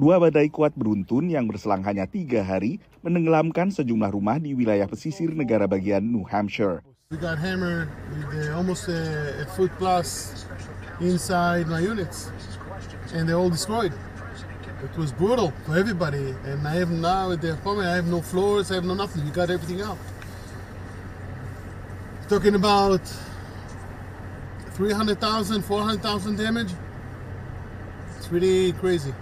Dua badai kuat beruntun yang berselang hanya tiga hari menenggelamkan sejumlah rumah di wilayah pesisir negara bagian New Hampshire. We got hammered with uh, almost a, a foot plus inside my units, and they're all destroyed. It was brutal for everybody, and I have now at the apartment, I have no floors, I have no nothing. We got everything out. Talking about 300,000, 400,000 damage. It's really crazy.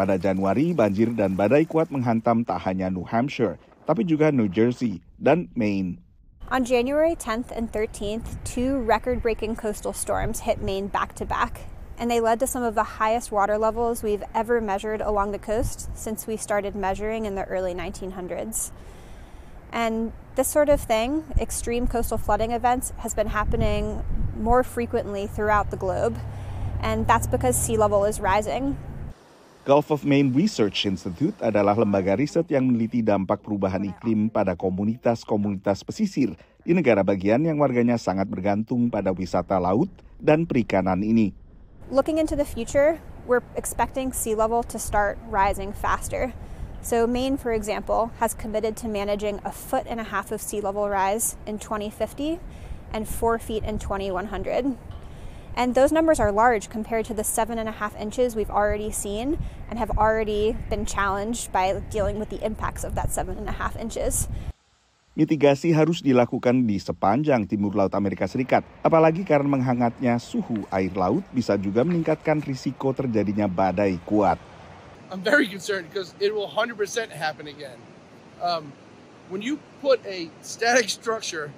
Pada Januari, banjir dan badai kuat menghantam tak hanya New Hampshire, tapi juga New Jersey dan Maine. On January 10th and 13th, two record breaking coastal storms hit Maine back to back, and they led to some of the highest water levels we've ever measured along the coast since we started measuring in the early 1900s. And this sort of thing, extreme coastal flooding events, has been happening more frequently throughout the globe, and that's because sea level is rising. Gulf of Maine Research Institute adalah lembaga riset yang meneliti dampak perubahan iklim pada komunitas-komunitas pesisir di negara bagian yang warganya sangat bergantung pada wisata laut dan perikanan ini. Looking into the future, we're expecting sea level to start rising faster. So, Maine, for example, has committed to managing a foot and a half of sea level rise in 2050 and four feet in 2100. And those numbers are large compared to the seven and a half inches we've already seen and have already been challenged by dealing with the impacts of that seven and a half inches. Mitigasi harus dilakukan di sepanjang timur laut Amerika Serikat, apalagi karena menghangatnya suhu air laut bisa juga meningkatkan risiko terjadinya badai kuat. I'm very concerned because it will 100% happen again. Um, when you put a static structure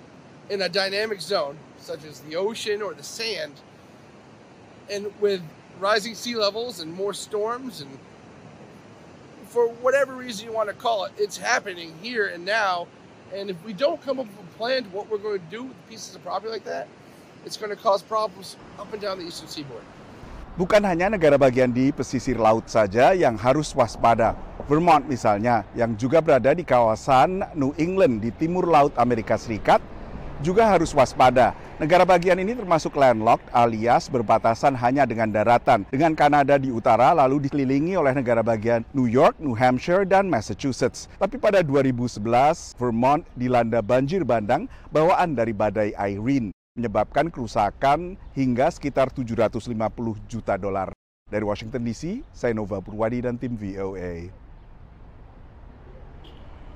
in a dynamic zone, such as the ocean or the sand, and with rising sea levels and more storms and for whatever reason you want to call it, it's happening here and now. And if we don't come up with a plan to what we're going to do with pieces of property like that, it's going to cause problems up and down the eastern seaboard. Bukan hanya negara bagian di pesisir laut saja yang harus waspada. Vermont misalnya, yang juga berada di kawasan New England di timur laut Amerika Serikat, juga harus waspada. Negara bagian ini termasuk landlocked alias berbatasan hanya dengan daratan. Dengan Kanada di utara lalu dikelilingi oleh negara bagian New York, New Hampshire, dan Massachusetts. Tapi pada 2011, Vermont dilanda banjir bandang bawaan dari badai Irene menyebabkan kerusakan hingga sekitar 750 juta dolar. Dari Washington DC, saya Nova Purwadi dan tim VOA.